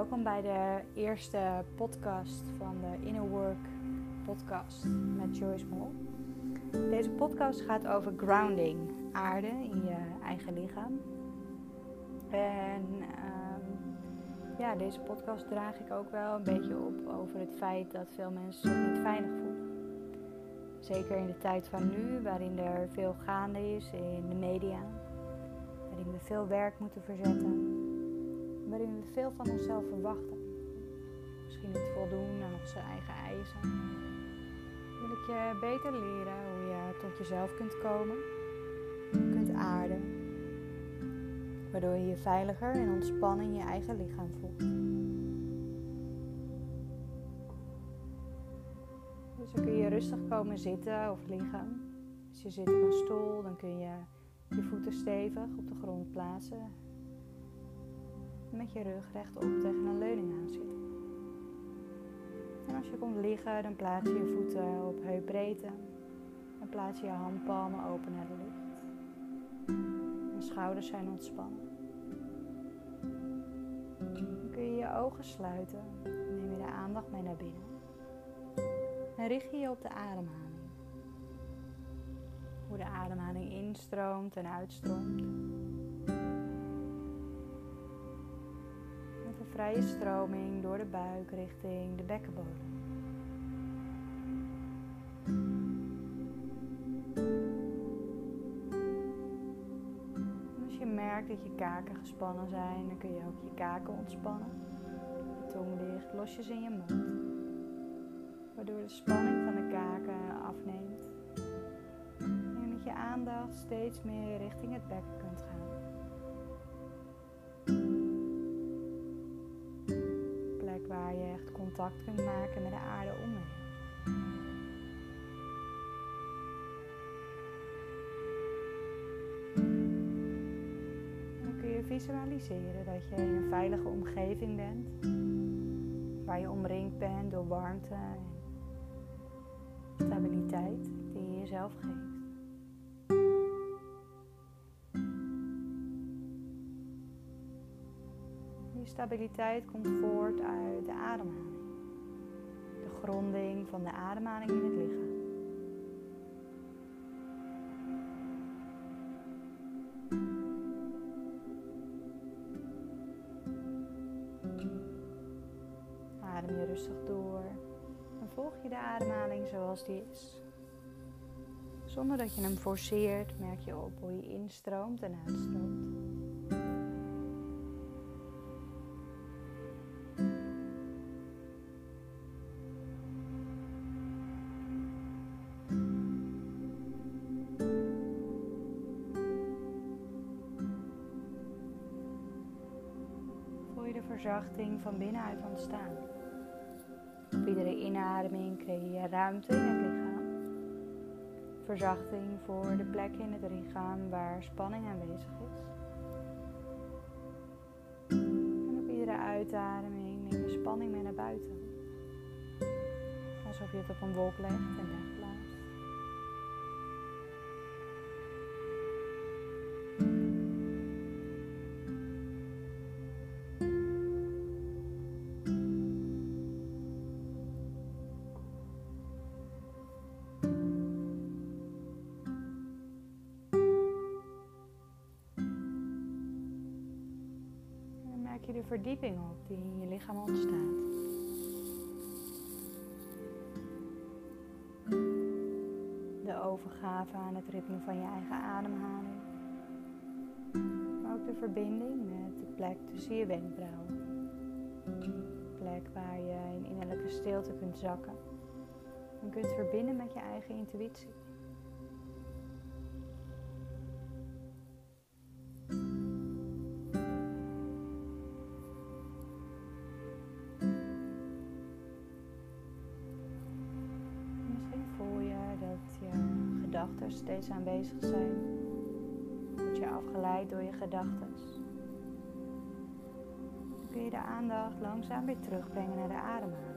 Welkom bij de eerste podcast van de Inner Work podcast met Joyce Mol. Deze podcast gaat over grounding, aarde in je eigen lichaam. En ehm, ja, deze podcast draag ik ook wel een beetje op over het feit dat veel mensen zich niet veilig voelen. Zeker in de tijd van nu, waarin er veel gaande is in de media, waarin we veel werk moeten verzetten waarin we veel van onszelf verwachten. Misschien niet voldoen aan onze eigen eisen. Wil ik je beter leren hoe je tot jezelf kunt komen, kunt aarden, waardoor je je veiliger en ontspannen in je eigen lichaam voelt. Dus dan kun je rustig komen zitten of liggen. Als je zit op een stoel, dan kun je je voeten stevig op de grond plaatsen met je rug rechtop tegen een leuning aan zitten. En als je komt liggen, dan plaats je je voeten op heupbreedte. En plaats je je handpalmen open naar de lucht. Je schouders zijn ontspannen. Dan kun je je ogen sluiten. Neem je de aandacht mee naar binnen. En richt je je op de ademhaling. Hoe de ademhaling instroomt en uitstroomt. Vrije stroming door de buik richting de bekkenbodem. als je merkt dat je kaken gespannen zijn, dan kun je ook je kaken ontspannen. De tong ligt losjes in je mond, waardoor de spanning van de kaken afneemt. En met je aandacht steeds meer richting het bekken kunt gaan. Contact kunt maken met de aarde om. Dan kun je visualiseren dat je in een veilige omgeving bent, waar je omringd bent door warmte en stabiliteit die je jezelf geeft. stabiliteit komt voort uit de ademhaling. Gronding van de ademhaling in het lichaam. Adem je rustig door en volg je de ademhaling zoals die is. Zonder dat je hem forceert, merk je op hoe je instroomt en uitstroomt. Verzachting van binnenuit ontstaan. Op iedere inademing creëer je ruimte in het lichaam. Verzachting voor de plek in het lichaam waar spanning aanwezig is. En op iedere uitademing neem je spanning mee naar buiten. Alsof je het op een wolk legt en wegblaast. Je de verdieping op die in je lichaam ontstaat. De overgave aan het ritme van je eigen ademhaling. Maar ook de verbinding met de plek tussen je wenkbrauwen. De plek waar je in innerlijke stilte kunt zakken. En kunt verbinden met je eigen intuïtie. Gedachten steeds aanwezig zijn. Word je afgeleid door je gedachten. kun je de aandacht langzaam weer terugbrengen naar de ademhaling.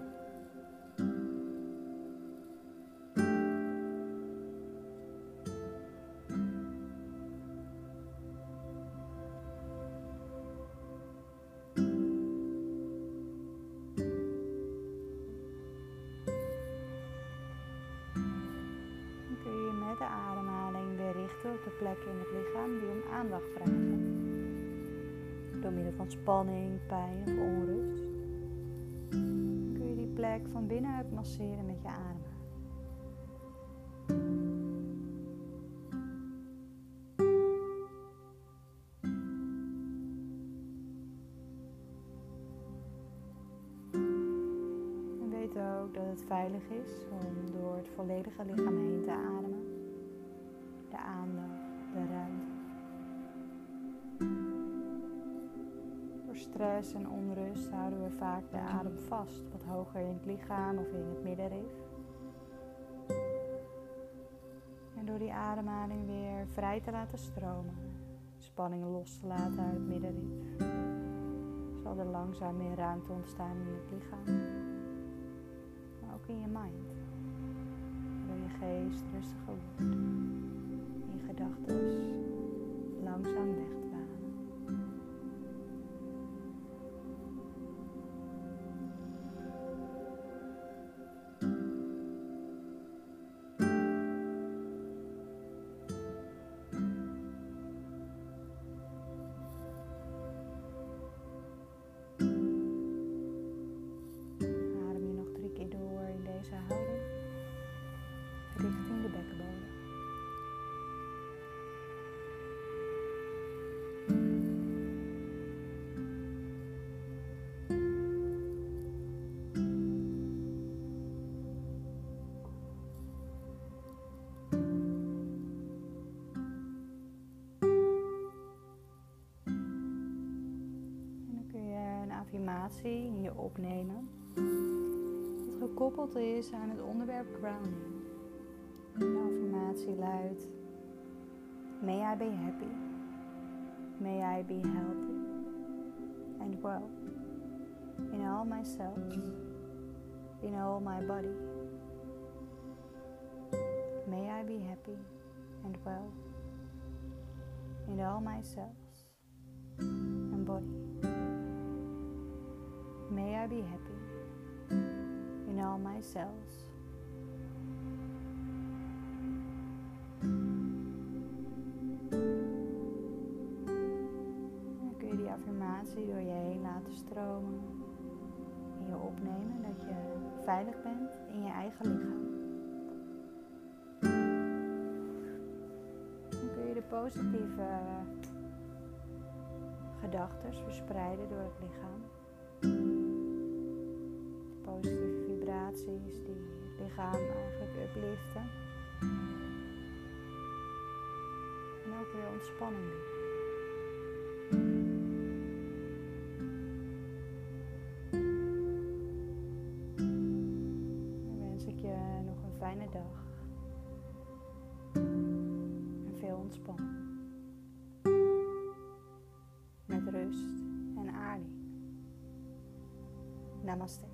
Grote plekken in het lichaam die om aandacht vragen. Door middel van spanning, pijn of onrust kun je die plek van binnenuit masseren met je adem. ook dat het veilig is om door het volledige lichaam heen te ademen. Stress en onrust houden we vaak de adem vast, wat hoger in het lichaam of in het middenrif. En door die ademhaling weer vrij te laten stromen, spanning los te laten uit het middenrif, zal er langzaam meer ruimte ontstaan in het lichaam ook in je mind. Waardoor je geest rustiger wordt. Je gedachten langzaam weg. In je opnemen. Dat gekoppeld is aan het onderwerp grounding. De affirmatie luidt: May I be happy. May I be healthy and well in all my cells, in all my body. May I be happy and well in all my cells and body. May I be happy in all my cells. Dan kun je die affirmatie door je heen laten stromen. En je opnemen dat je veilig bent in je eigen lichaam. Dan kun je de positieve gedachten verspreiden door het lichaam positieve vibraties die het lichaam eigenlijk upliften. En ook weer ontspanning. Dan wens ik je nog een fijne dag. En veel ontspanning. Met rust en aarding. Namaste.